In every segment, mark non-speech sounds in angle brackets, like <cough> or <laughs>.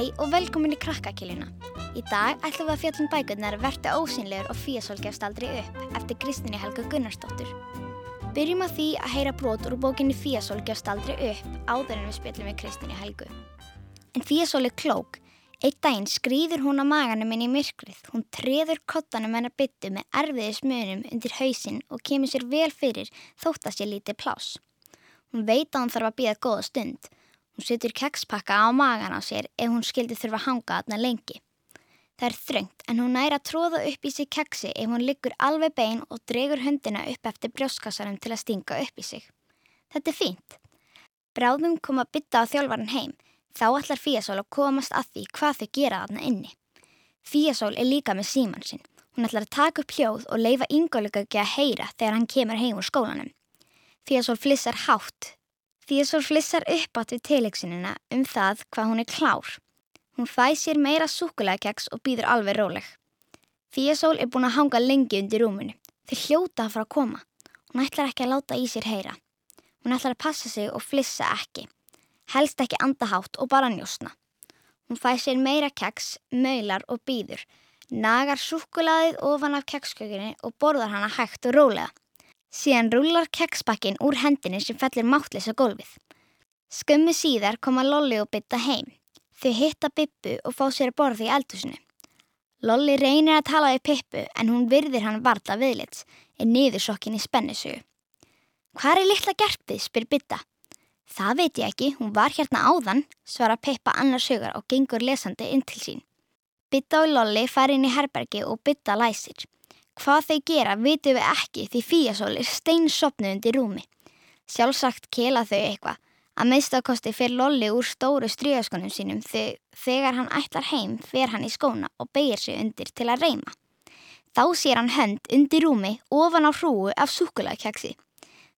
Hæ og velkomin í krakkakilina. Í dag ætlum við að fjallum bækurnar Vertu ósynlegur og Fíasól gefst aldrei upp eftir Kristíni Helga Gunnarsdóttur. Byrjum á því að heyra brot úr bókinni Fíasól gefst aldrei upp áður en við spilum við Kristíni Helgu. En Fíasól er klók. Eitt daginn skrýður hún á maganum inn í myrkrið. Hún treður kottanum hennar byttu með erfiði smunum undir hausinn og kemur sér vel fyrir þótt að sér lítið plás. Hún veit að hún þarf að býða góða stund. Hún setur kekspakka á magan á sér ef hún skildi þurfa að hanga aðna lengi. Það er þröngt en hún næra tróða upp í sig keksi ef hún liggur alveg bein og dregur höndina upp eftir brjóskassarum til að stinga upp í sig. Þetta er fínt. Bráðum kom að bytta á þjálfaran heim. Þá ætlar Fíasól að komast að því hvað þau gera aðna inni. Fíasól er líka með síman sinn. Hún ætlar að taka upp hljóð og leifa yngolöku ekki að heyra þegar hann kemur heim úr skólanum. Fíasól flissar hátt. Fíasól flissar upp átt við tilíksinina um það hvað hún er klár. Hún fæ sér meira súkulegakeks og býður alveg róleg. Fíasól er búin að hanga lengi undir rúmunu. Þau hljóta að fara að koma. Hún ætlar ekki að láta í sér heyra. Hún ætlar að passa sig og flissa ekki. Helst ekki andahátt og bara njósna. Hún fæ sér meira keks, maular og býður. Nagar súkulaðið ofan af kekskökunni og borðar hana hægt og rólega. Síðan rúlar kekspakkin úr hendinni sem fellir máttlis á gólfið. Skömmu síðar koma Lolli og bytta heim. Þau hitta Bippu og fá sér að borða í eldhúsinu. Lolli reynir að tala við Pippu en hún virðir hann varla viðlits en niður sokkin í spennisugu. Hvað er litla gerpið, spyr Bitta. Það veit ég ekki, hún var hérna áðan, svara Pippa annars hugar og gengur lesandi inn til sín. Bitta og Lolli fari inn í herbergi og Bitta læsir. Hvað þeir gera vitum við ekki því Fíasól er steinsopnu undir rúmi. Sjálfsagt kela þau eitthvað. Að meðstakosti fer Lolli úr stóru stríðaskonum sínum þegar hann ætlar heim fer hann í skóna og beigir sig undir til að reyma. Þá sér hann hönd undir rúmi ofan á hrúu af súkulagkeksi.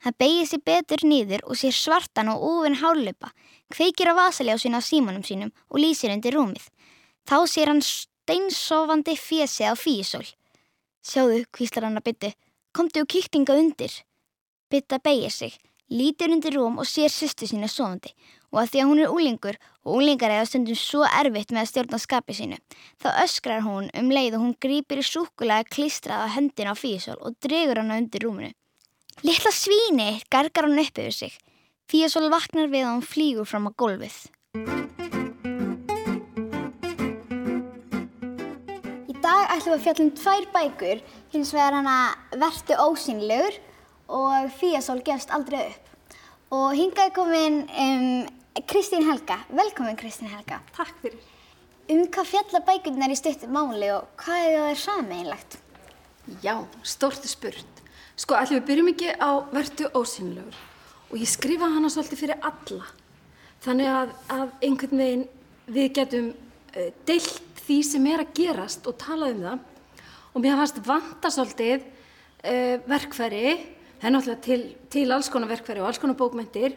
Hann beigir sig betur nýður og sér svartan og ofin hállupa, kveikir á vasaljásin á símanum sínum og lýsir undir rúmið. Þá sér hann steinsofandi fjesið á Fíasól. Sjáðu, kvíslar hann að byttu, komdu og kýktinga undir. Bytta beigir sig, lítur undir rúm og sér sýstu sína sofandi og að því að hún er úlingur og úlingar eða stundum svo erfitt með að stjórna skapi sínu, þá öskrar hún um leið og hún grýpir í súkulega klistrað á hendin á Fíasól og dregur hann undir rúmunu. Littla svíni, gargar hann upp yfir sig. Fíasól vaknar við að hún flýgur fram á gólfið. Fjalla um tvær bækur, hins vegar hana Vertu ósynlegur og Fíasól gefst aldrei upp. Og hingaði komin um, Kristín Helga. Velkomin Kristín Helga. Takk fyrir. Um hvað fjalla bækurnar í stuttum máli og hvað er það sami einlegt? Já, stórti spurt. Sko, ætlum við byrjum ekki á Vertu ósynlegur og ég skrifa hana svolítið fyrir alla. Þannig að, að einhvern veginn við getum uh, deilt því sem er að gerast og tala um það. Og mér fannst vanta svolítið uh, verkfæri, það er náttúrulega til, til alls konar verkfæri og alls konar bókmyndir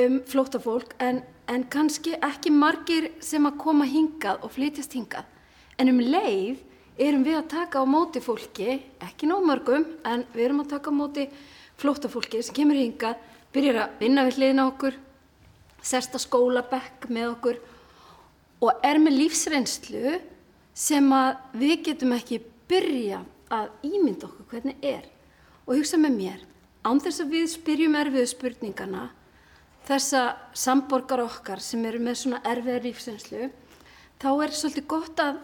um flótafólk en, en kannski ekki margir sem að koma hingað og flytjast hingað. En um leið erum við að taka á móti fólki, ekki nóg mörgum en við erum að taka á móti flótafólki sem kemur hingað, byrjar að vinna við hliðina okkur, sérsta skólabekk með okkur og er með lífsreynslu sem að við getum ekki byrja að ímynda okkur hvernig er. Og hugsa með mér án þess að við spyrjum erfiðu spurningana þessa samborgar okkar sem eru með svona erfiða lífsreynslu þá er svolítið gott að,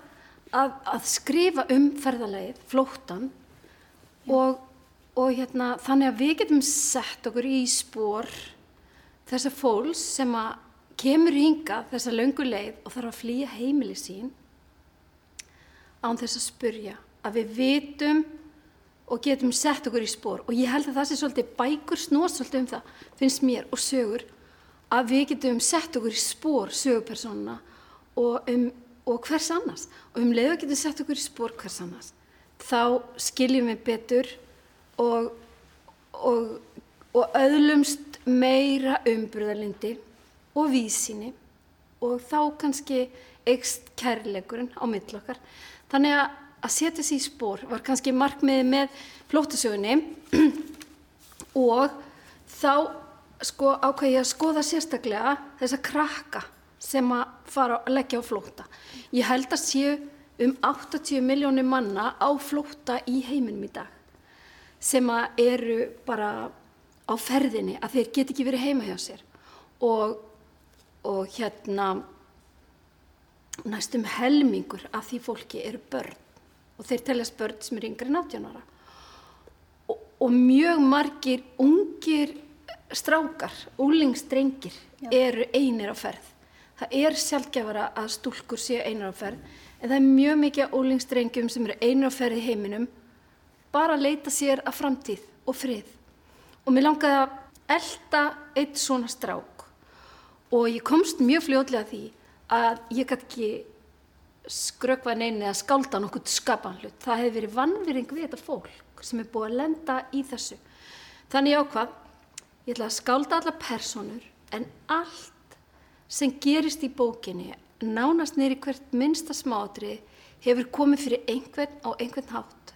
að, að skrifa um ferðalegið, flóttan og, og hérna, þannig að við getum sett okkur í spór þessa fólks sem að kemur hinga þessa löngu leið og þarf að flýja heimili sín án þess að spurja að við vitum og getum sett okkur í spór og ég held að það sé svolítið bækur snóst svolítið um það finnst mér og sögur að við getum sett okkur í spór sögupersonuna og, um, og hvers annars. Og um leið og getum sett okkur í spór hvers annars þá skiljum við betur og, og, og öðlumst meira umbröðalindi og vísinni og þá kannski eikst kærleikurinn á millokkar. Þannig að, að setja sér í spór var kannski markmiði með flóttasögunni <clears throat> og þá sko ákvæði ég að skoða sérstaklega þessa krakka sem að fara að leggja á flóta. Ég held að séu um 80 miljónir manna á flóta í heiminum í dag sem að eru bara á ferðinni að þeir get ekki verið heima hjá sér og, og hérna næstum helmingur af því fólki eru börn og þeir teljast börn sem eru yngri en 18 ára og, og mjög margir ungir strákar, úlingstrengir eru einir á ferð. Það er sjálfgefara að stúlkur séu einir á ferð en það er mjög mikið úlingstrengjum sem eru einir á ferð í heiminum bara að leita sér að framtíð og frið. Og mér langaði að elda eitt svona strák og ég komst mjög fljóðlega því að ég gæti ekki skrökva neini að skálda nokkuð skapan hlut. Það hefði verið vannvering við þetta fólk sem er búið að lenda í þessu. Þannig ég ákvað, ég ætla að skálda alla personur en allt sem gerist í bókinni, nánast neyri hvert minnsta smátri, hefur komið fyrir einhvern á einhvern hátt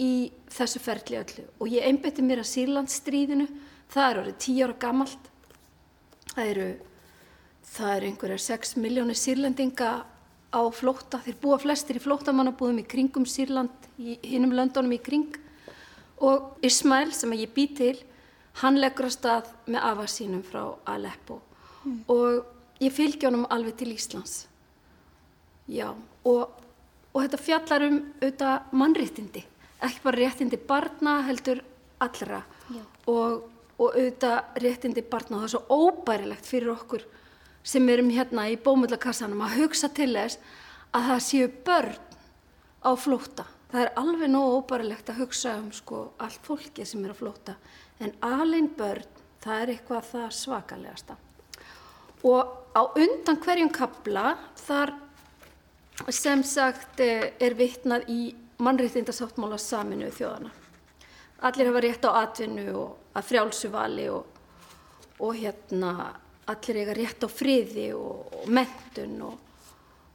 í þessu ferli öllu. Og ég einbeti mér að Sýrlandsstríðinu, það er orðið tíu ára gammalt. Það eru, það eru einhverjar 6 miljónir sýrlendinga á flótta, þeir búa flestir í flóttamannabúðum í kringum Sýrland, í hinnum löndunum í kring. Og Ismail sem ég bý til, hann leggur að stað með afa sínum frá Aleppo. Mm. og ég fylgja honum alveg til Íslands. Já, og, og þetta fjallar um auðvitað mannréttindi, ekki bara réttindi barna heldur allra. Og, og auðvitað réttindi barna. Og það er svo óbærilegt fyrir okkur sem erum hérna í bómullakassanum að hugsa til þess að það séu börn á flóta. Það er alveg nógu óbærilegt að hugsa um sko allt fólki sem er á flóta en alveg börn, það er eitthvað það svakalegasta. Og á undan hverjum kabla þar sem sagt er vittnað í mannréttindasáttmála saminu þjóðana. Allir hafa rétt á atvinnu og að frjálsuvali og, og hérna allir eiga rétt á friði og, og mentun og,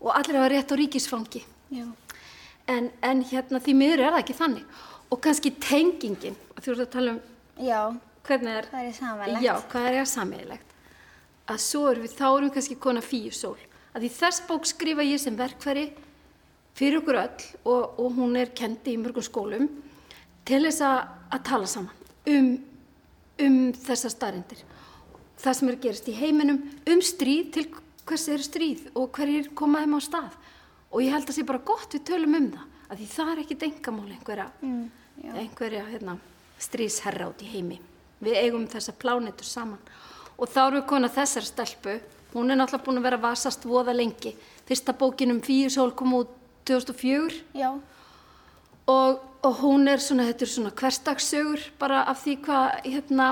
og allir eiga rétt á ríkisfangi. En, en hérna því miður er það ekki þannig. Og kannski tengingin þú ert að tala um já, hvernig er, er já, hvað er samveilegt að svo erum við, þá erum við kannski kona fíu sól að því þess bók skrifa ég sem verkfæri fyrir okkur öll og, og hún er kendi í mörgum skólum til þess að, að tala saman um, um þessar staðrindir það sem er að gerast í heiminum um stríð til hvers er stríð og hverjir komaðum á stað. Og ég held að það sé bara gott við tölum um það að því það er ekkit engamál einhverja, mm, einhverja hérna, stríðsherra át í heimi. Við eigum þessa plánetur saman. Og þá eru við konað þessar stelpu. Hún er náttúrulega búin að vera vasast voða lengi. Fyrsta bókin um fyrir sól kom út 2004 og, og hún er svona, þetta er svona hverstagssögur bara af því hvað hérna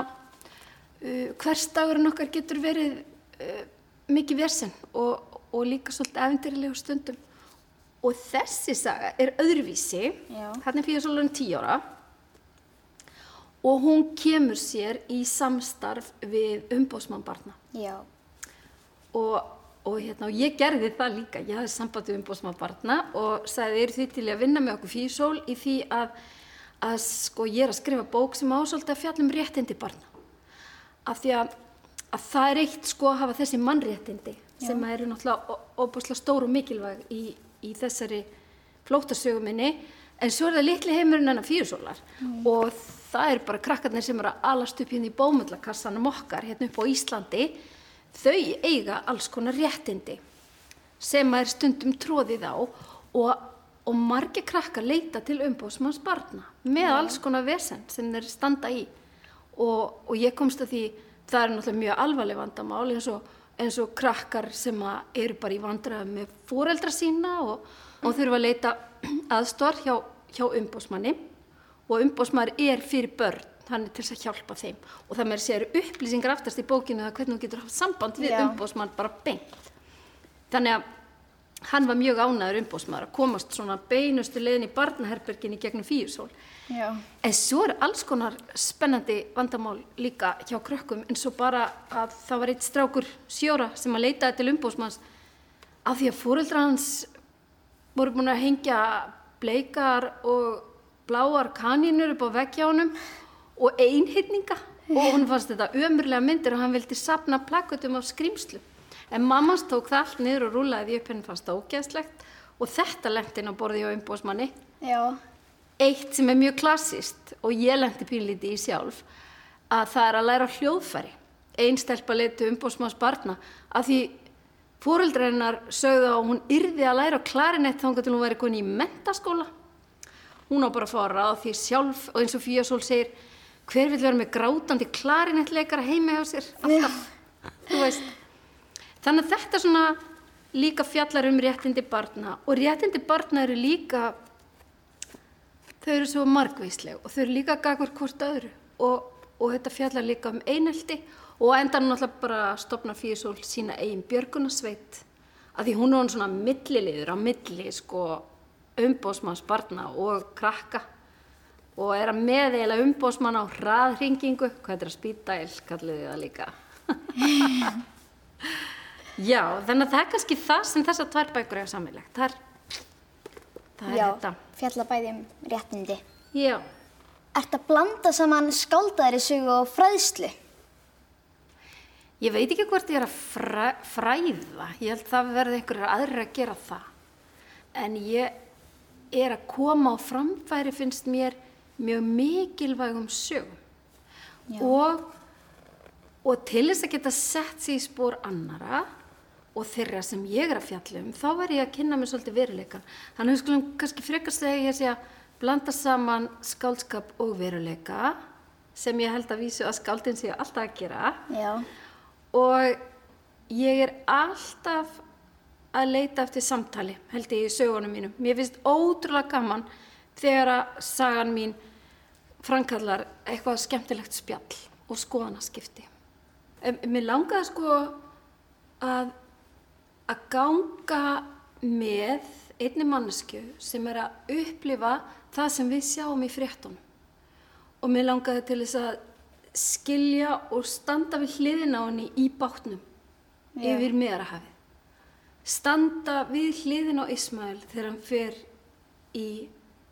uh, hvers dagurinn okkar getur verið uh, mikið versen og, og líka svolítið efndirilegu stundum. Og þessi saga er öðruvísi. Hann er svolítið tíu ára. Og hún kemur sér í samstarf við umbósmannbarna og, og, hérna, og ég gerði það líka. Ég hafði samband við umbósmannbarna og sagði er því til að vinna með okkur fyrir sól í því að, að sko, ég er að skrifa bók sem ásóldi að fjallum réttindi barna af því að, að það er eitt sko að hafa þessi mannréttindi Já. sem eru náttúrulega óbúslega stór og mikilvæg í, í þessari flótasöguminni en svo er það litli heimurinn enna fýrsólar mm. og það er bara krakkarnir sem eru að alast upp hérna í bómullakassanum okkar hérna upp á Íslandi þau eiga alls konar réttindi sem er stundum tróðið á og, og margir krakkar leita til umbósmanns barna með ja. alls konar vesen sem þeir standa í og, og ég komst að því það er náttúrulega mjög alvarleg vandamál eins og, eins og krakkar sem eru bara í vandrað með fóreldra sína og, og þurfa að leita <clears throat> aðstor hjá, hjá umbósmanni og umbósmaður er fyrir börn hann er til að hjálpa þeim. Og það með eru upplýsingar aftast í bókinu að hvernig þú getur haft samband við umbósmann bara beint. Þannig að hann var mjög ánæður umbósmaður að komast svona beinustu leðin í barnaherberginni gegnum fíusól Já. en svo er alls konar spennandi vandamál líka hjá krökkum eins og bara að það var eitt strákur sjóra sem að leitaði til umbósmanns af því að fóreldra hans voru búin að hengja bleikar og bláar kanínur upp á veggjáunum og einhyrninga. Og hún fannst þetta ömurlega myndir og hann vildi sapna plakkutum af skrimslu En mammas tók það allt niður og rúlaði því upp henni fannst það ógeðslegt og þetta lendi inn á borði hjá umbóðsmanni. Já. Eitt sem er mjög klassist og ég lendi pínlíti í sjálf að það er að læra hljóðfæri. Einn stelpa leiti umbóðsmanns barna að því fóreldreinar sögðu að hún yrði að læra klarinett til hún væri koni í mentaskóla. Hún á bara að að ráða því sjálf og eins og Fíasól segir hver vil vera með grátandi klarinettleikara heima hjá sér alltaf, þú veist. Þannig að þetta svona líka fjallar um réttindi barna. Og réttindi barna eru líka, þau eru svo margvísleg og þau eru líka gagur hvort öðru. Og, og þetta fjallar líka um einelti og endan náttúrulega bara stopna Fíasól sína eigin björgunasveit að því hún er svona milliliður á milli sko umbósmanns barna og krakka. Og er að meðeila umbósmann á hraðringingu, hvað er það spýtæl, kalliði það líka. <laughs> <laughs> Já, þannig að það er kannski það sem þessar tvær bækur er samilegt. Það er, það er Já, þetta. fjalla bæði um réttindi. Já, Ert að blanda saman skáldaðri sögu og fræðslu? ég veit ekki hvort ég er að fræ, fræða, ég held það verði einhverjar aðrir að gera það. En ég er að koma á framfæri finnst mér mjög mikilvægum sögum. Já. Og, og til þess að geta sett sér í spór annara og þeirra sem ég er að fjalla um, þá verð ég að kynna mér svolítið veruleikan. Þannig að við skulum kannski frekar segja ég sé að blanda saman skáldskap og veruleika sem ég held að vísu að skáldin sé alltaf að gera Já. og ég er alltaf að leita eftir samtali, held ég í sögunum mínum. Mér finnst ótrúlega gaman þegar að sagan mín framkallar eitthvað skemmtilegt spjall og skoðanaskipti. Mér langaði sko að, að ganga með einni mannesku sem er að upplifa það sem við sjáum í fréttunum. Og mér langaði til þess að skilja og standa við hliðina á henni í bátnum Já. yfir meðarahafið. Standa við hliðin á Ismail þegar hann fer í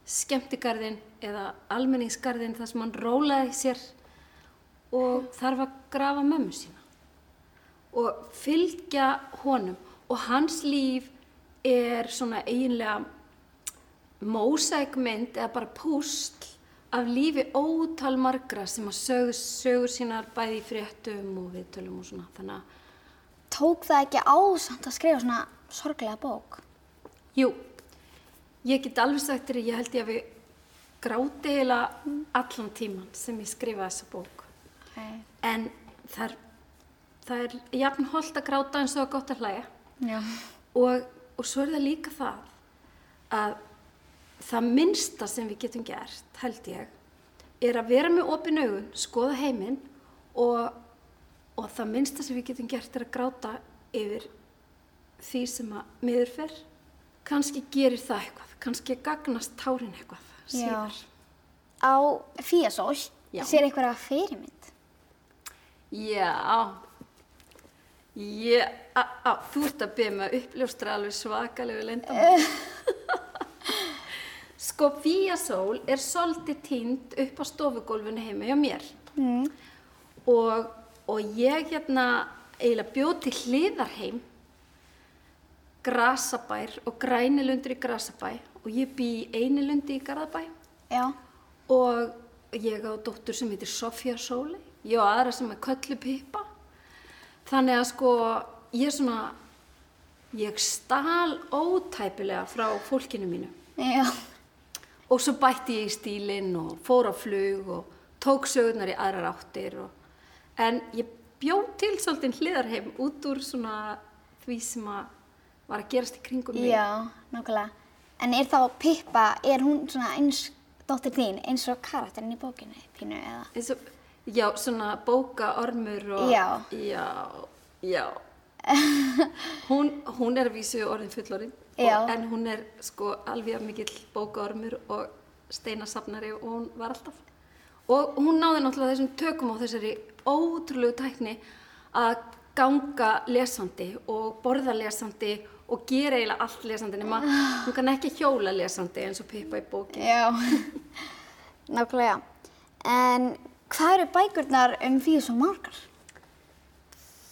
skemmtigarðin eða almenningsgarðin þar sem hann rólaði sér og þarf að grafa mömmu sína og fylgja honum og hans líf er svona eiginlega mósækmynd eða bara pústl af lífi ótal margra sem að sögur, sögur sínar bæði í fréttum og viðtölum og svona þannig að Tók það ekki á samt að skrifa svona sorglega bók? Jú, ég get alveg sagt þér að ég held ég að við gráti eiginlega allan tíman sem ég skrifa þessa bók. Okay. En það er, það er jafn holdt að gráta eins og gott að hlæja. Já. Og, og svo er það líka það að það minnsta sem við getum gert, held ég, er að vera með opin augun, skoða heiminn og, og það minnsta sem við getum gert er að gráta yfir því sem að miður fer. Kanski gerir það eitthvað, kannski gagnast tárin eitthvað síðar. Á Fíasól Já. sér einhverja fyrirmynd. Já, Já, á, á, þú ert að byrja með að uppljóstra alveg svakalegu lendam. <laughs> sko, Fíasól er svolítið tínd upp á stofugólfinu heima hjá mér. Mm. Og, og ég hérna eiginlega bjóð til hliðarheim, grasabær og grænilundur í grasabæ og ég bý einilundi í garðabæ Já. og ég á dóttur sem heitir Sofía Sóli, ég á aðra sem er Köllu Pippa. Þannig að sko ég er svona, ég stál ótæpilega frá fólkinu mínu Já. og svo bætti ég í stílinn og fór á flug og tók sögurnar í aðrar áttir og, en ég bjóð til svolítið hliðarheim út úr svona því sem að var að gerast í kringum mig. Já, nákvæmlega. En er þá Pippa, er hún svona eins, dóttir þín, eins og karakterinn í bókinni, pínu, eða? Já, svona bókaormur og Já. já, já. <laughs> hún, hún er vísu orðin fullorinn og, en hún er sko alveg mikill bókaormur og steinasafnari og hún var alltaf og hún náði náttúrulega þessum tökum á þessari ótrúlegu tækni að ganga lesandi og borða lesandi og gera eiginlega allt lesandi nema hún kann ekki hjóla lesandi eins og Pippa í bókin Já, <laughs> nákvæmlega. En hvað eru bækurnar um Fíus og margar?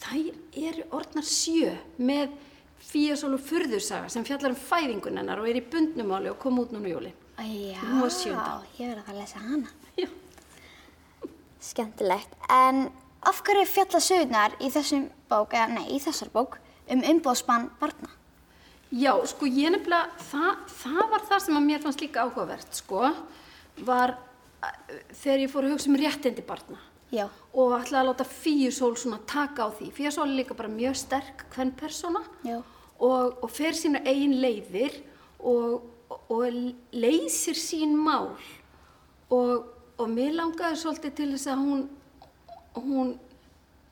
Þær eru orðnar sjö með Fíasól og Furðursaga sem fjallar um fæðingun hennar og er í bundnumáli og kom út núna í jólinn. Já, ég verði að lesa hana. Já. Skemmtilegt. En af hverju fjalla sögurnar í þessum bók, eða nei, í þessar bók, um umbóðsmann barna? Já, sko ég nefnilega, það, það var það sem að mér fannst líka áhugavert, sko, var þegar ég fór að hugsa um réttindi barna Já. og ætlaði að láta Fíusól svona taka á því. Fíusól er líka bara mjög sterk hvern persóna og, og fer sína eigin leiðir og, og, leysir sín mál og, og mér langaði svolítið til þess að hún, hún,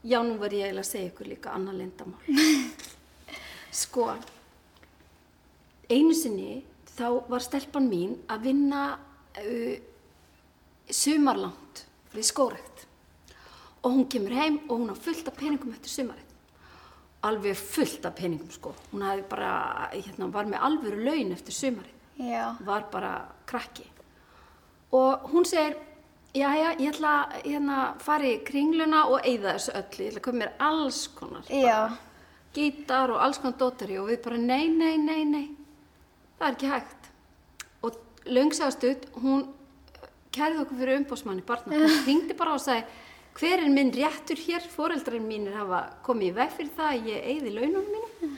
já nú var ég eiginlega að segja ykkur líka annað lindamál. <laughs> sko, einu sinni þá var stelpan mín að vinna uh, sumarlangt við skórekt og hún kemur heim og hún á fullt af peningum eftir sumarið. Alveg fullt af peningum sko. Hún hafði bara, hérna, var með alvöru laun eftir sumarið. Já. var bara krakki. Og hún segir já já, ég ætla að hérna, fara í kringluna og eyða þessu öllu. Ég ætla að koma mér alls konar Já. gítar og alls konar dótari og við bara nei, nei, nei, nei. Það er ekki hægt. Og löngsagastut hún kærði okkur fyrir umbósmanni barna. Hún hringdi bara og sagði hver er minn réttur hér? Foreldrarinn mínir hafa komið í veg fyrir það að ég eyði launum mínum.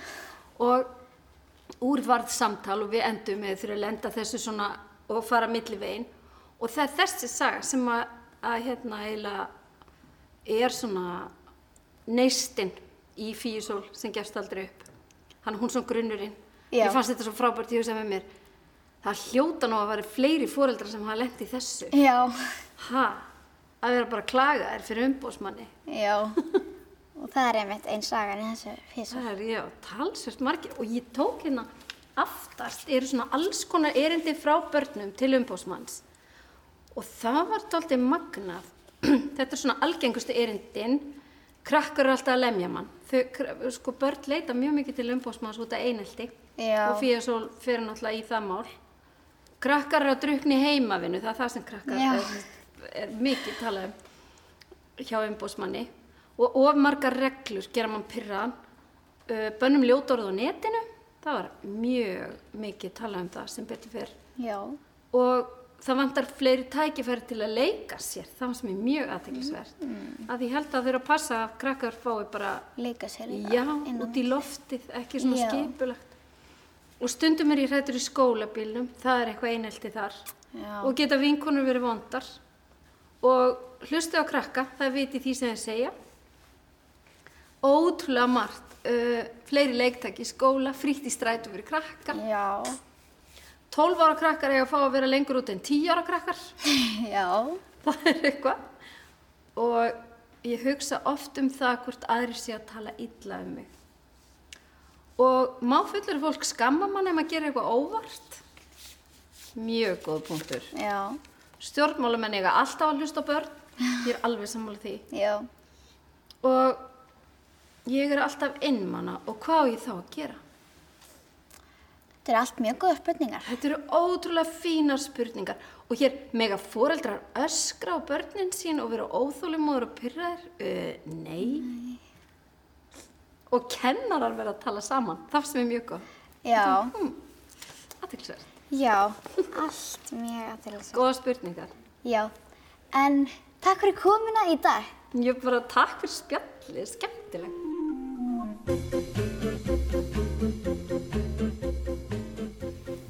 Og úr varð samtal og við endum með fyrir að lenda þessu svona og fara milli veginn og það er þessi saga sem að, að hérna eiginlega er svona neistinn í Fíusól sem gefst aldrei upp. Hann hún svona grunnurinn. Já. ég fannst þetta svo frábært, ég hugsaði með mér það hljóta nú að vera fleiri foreldrar sem hafa lent í þessu. Já. ha, að vera bara klagaðir fyrir umbósmanni Já. og það er einmitt einn sagan í þessu físu. það er, já, talsvert margir. Og ég tók hérna aftast eru svona alls konar erindi frá börnum til umbósmanns og það var tóltið magnað. <clears throat> Þetta er svona algengustu erindin. Krakkar eru alltaf að lemja mann. Þau, sko börn leita mjög mikið til umbósmanns út af einelti. Já. og Fíasól fyrir náttúrulega í það mál krakkar eru að drukna í heimavinu það er það sem krakkar er, er mikið talað um hjá umbósmanni og of margar reglur gera mann pyrraðan uh, bönnum ljótorð á netinu það var mjög mikið talað um það sem betur fyrr Já. og það vantar fleiri tækifæri til að leika sér það sem er mjög aðteglisvert Mm. að ég held að eru að passa að krakkar fái bara Leika sér já, út í loftið, ekki svona skipulagt og stundum er ég hrættur í skólabílnum það er eitthvað einelti þar. Já. og geta vinkonur verið vondar. Og hlustu á krakka það er viti því sem þeir segja. Ótrúlega margt uh, fleiri leiktæki í skóla frítt í strætu fyrir krakka. Já. 12 ára krakkar eiga að fá að vera lengur út en 10 ára krakkar. <laughs> Já. það er eitthvað. Og ég hugsa oft um það hvort aðrir sé að tala illa um mig og má fullur fólk skamma mann ef maður gerir eitthvað óvart mjög góð punktur Já. stjórnmálamenn eiga alltaf að hlusta á börn ég er alveg sammála því Já. og ég er alltaf innmanna og hvað á ég þá að gera Þetta er allt mjög góða spurningar. Þetta eru ótrúlega fínar spurningar og hér mega foreldrar öskra á börnin sín og vera óþólumóður og pyrraðir? Uh, nei. Og kennarar vera að tala saman. Það sem er mjög góð. Já. Hmm, aðtilsverð. Já. Allt mjög aðtilsvægt. Góða spurningar. Já. En takk fyrir komuna í dag. Ég bara takk fyrir spjallið, skemmtileg.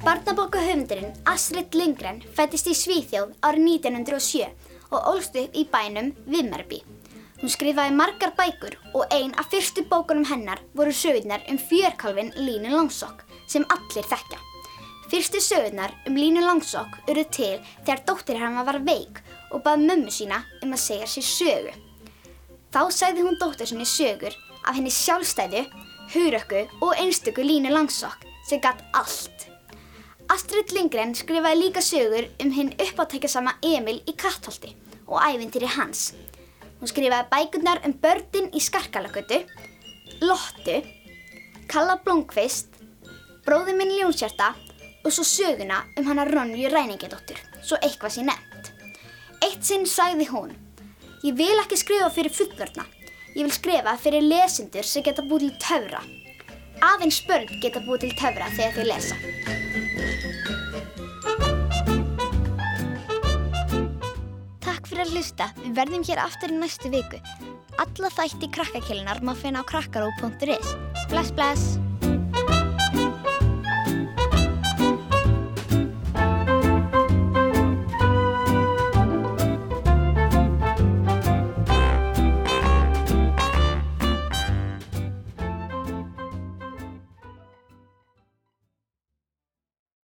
Barnabókahöfundurinn Astrid Lindgren fættist í Svíþjóð árið 1907 og ólst upp í bænum Vimmerby. Hún skrifaði margar bækur og ein af fyrstu bókunum hennar voru sögurnar um fjörkálfin Línu Langsokk sem allir þekkja. Fyrstu sögurnar um Línu Langsokk eru til þegar dóttir hennar var veik og bað mömmu sína um að segja sér sögu. Þá sagði hún dóttur sinni sögur af henni sjálfstæðu, hurökku og einstöku Línu Langsokk sem gatt allt. Astrid Lindgren skrifaði líka sögur um hinn uppáttækjasama Emil í Kattholti og ævintýri hans. Hún skrifaði bækurnar um börnin í Skarkalagötu, Lottu, Kalla Blómkvist, Bróði minn Ljónshjarta og svo söguna um hana Ronju Ræningidóttur, svo eitthvað sé nefnt. Eitt sinn sagði hún, ég vil ekki skrifa fyrir fullorna, Ég vil skrifa fyrir lesendur sem geta búið til töfra. Aðeins börn geta búið til töfra þegar þau lesa. Fyrir að hlusta. Við verðum hér aftur í næstu viku. Alla þætti krakkakilunar má finna á krakkaró.is. Bless, bless!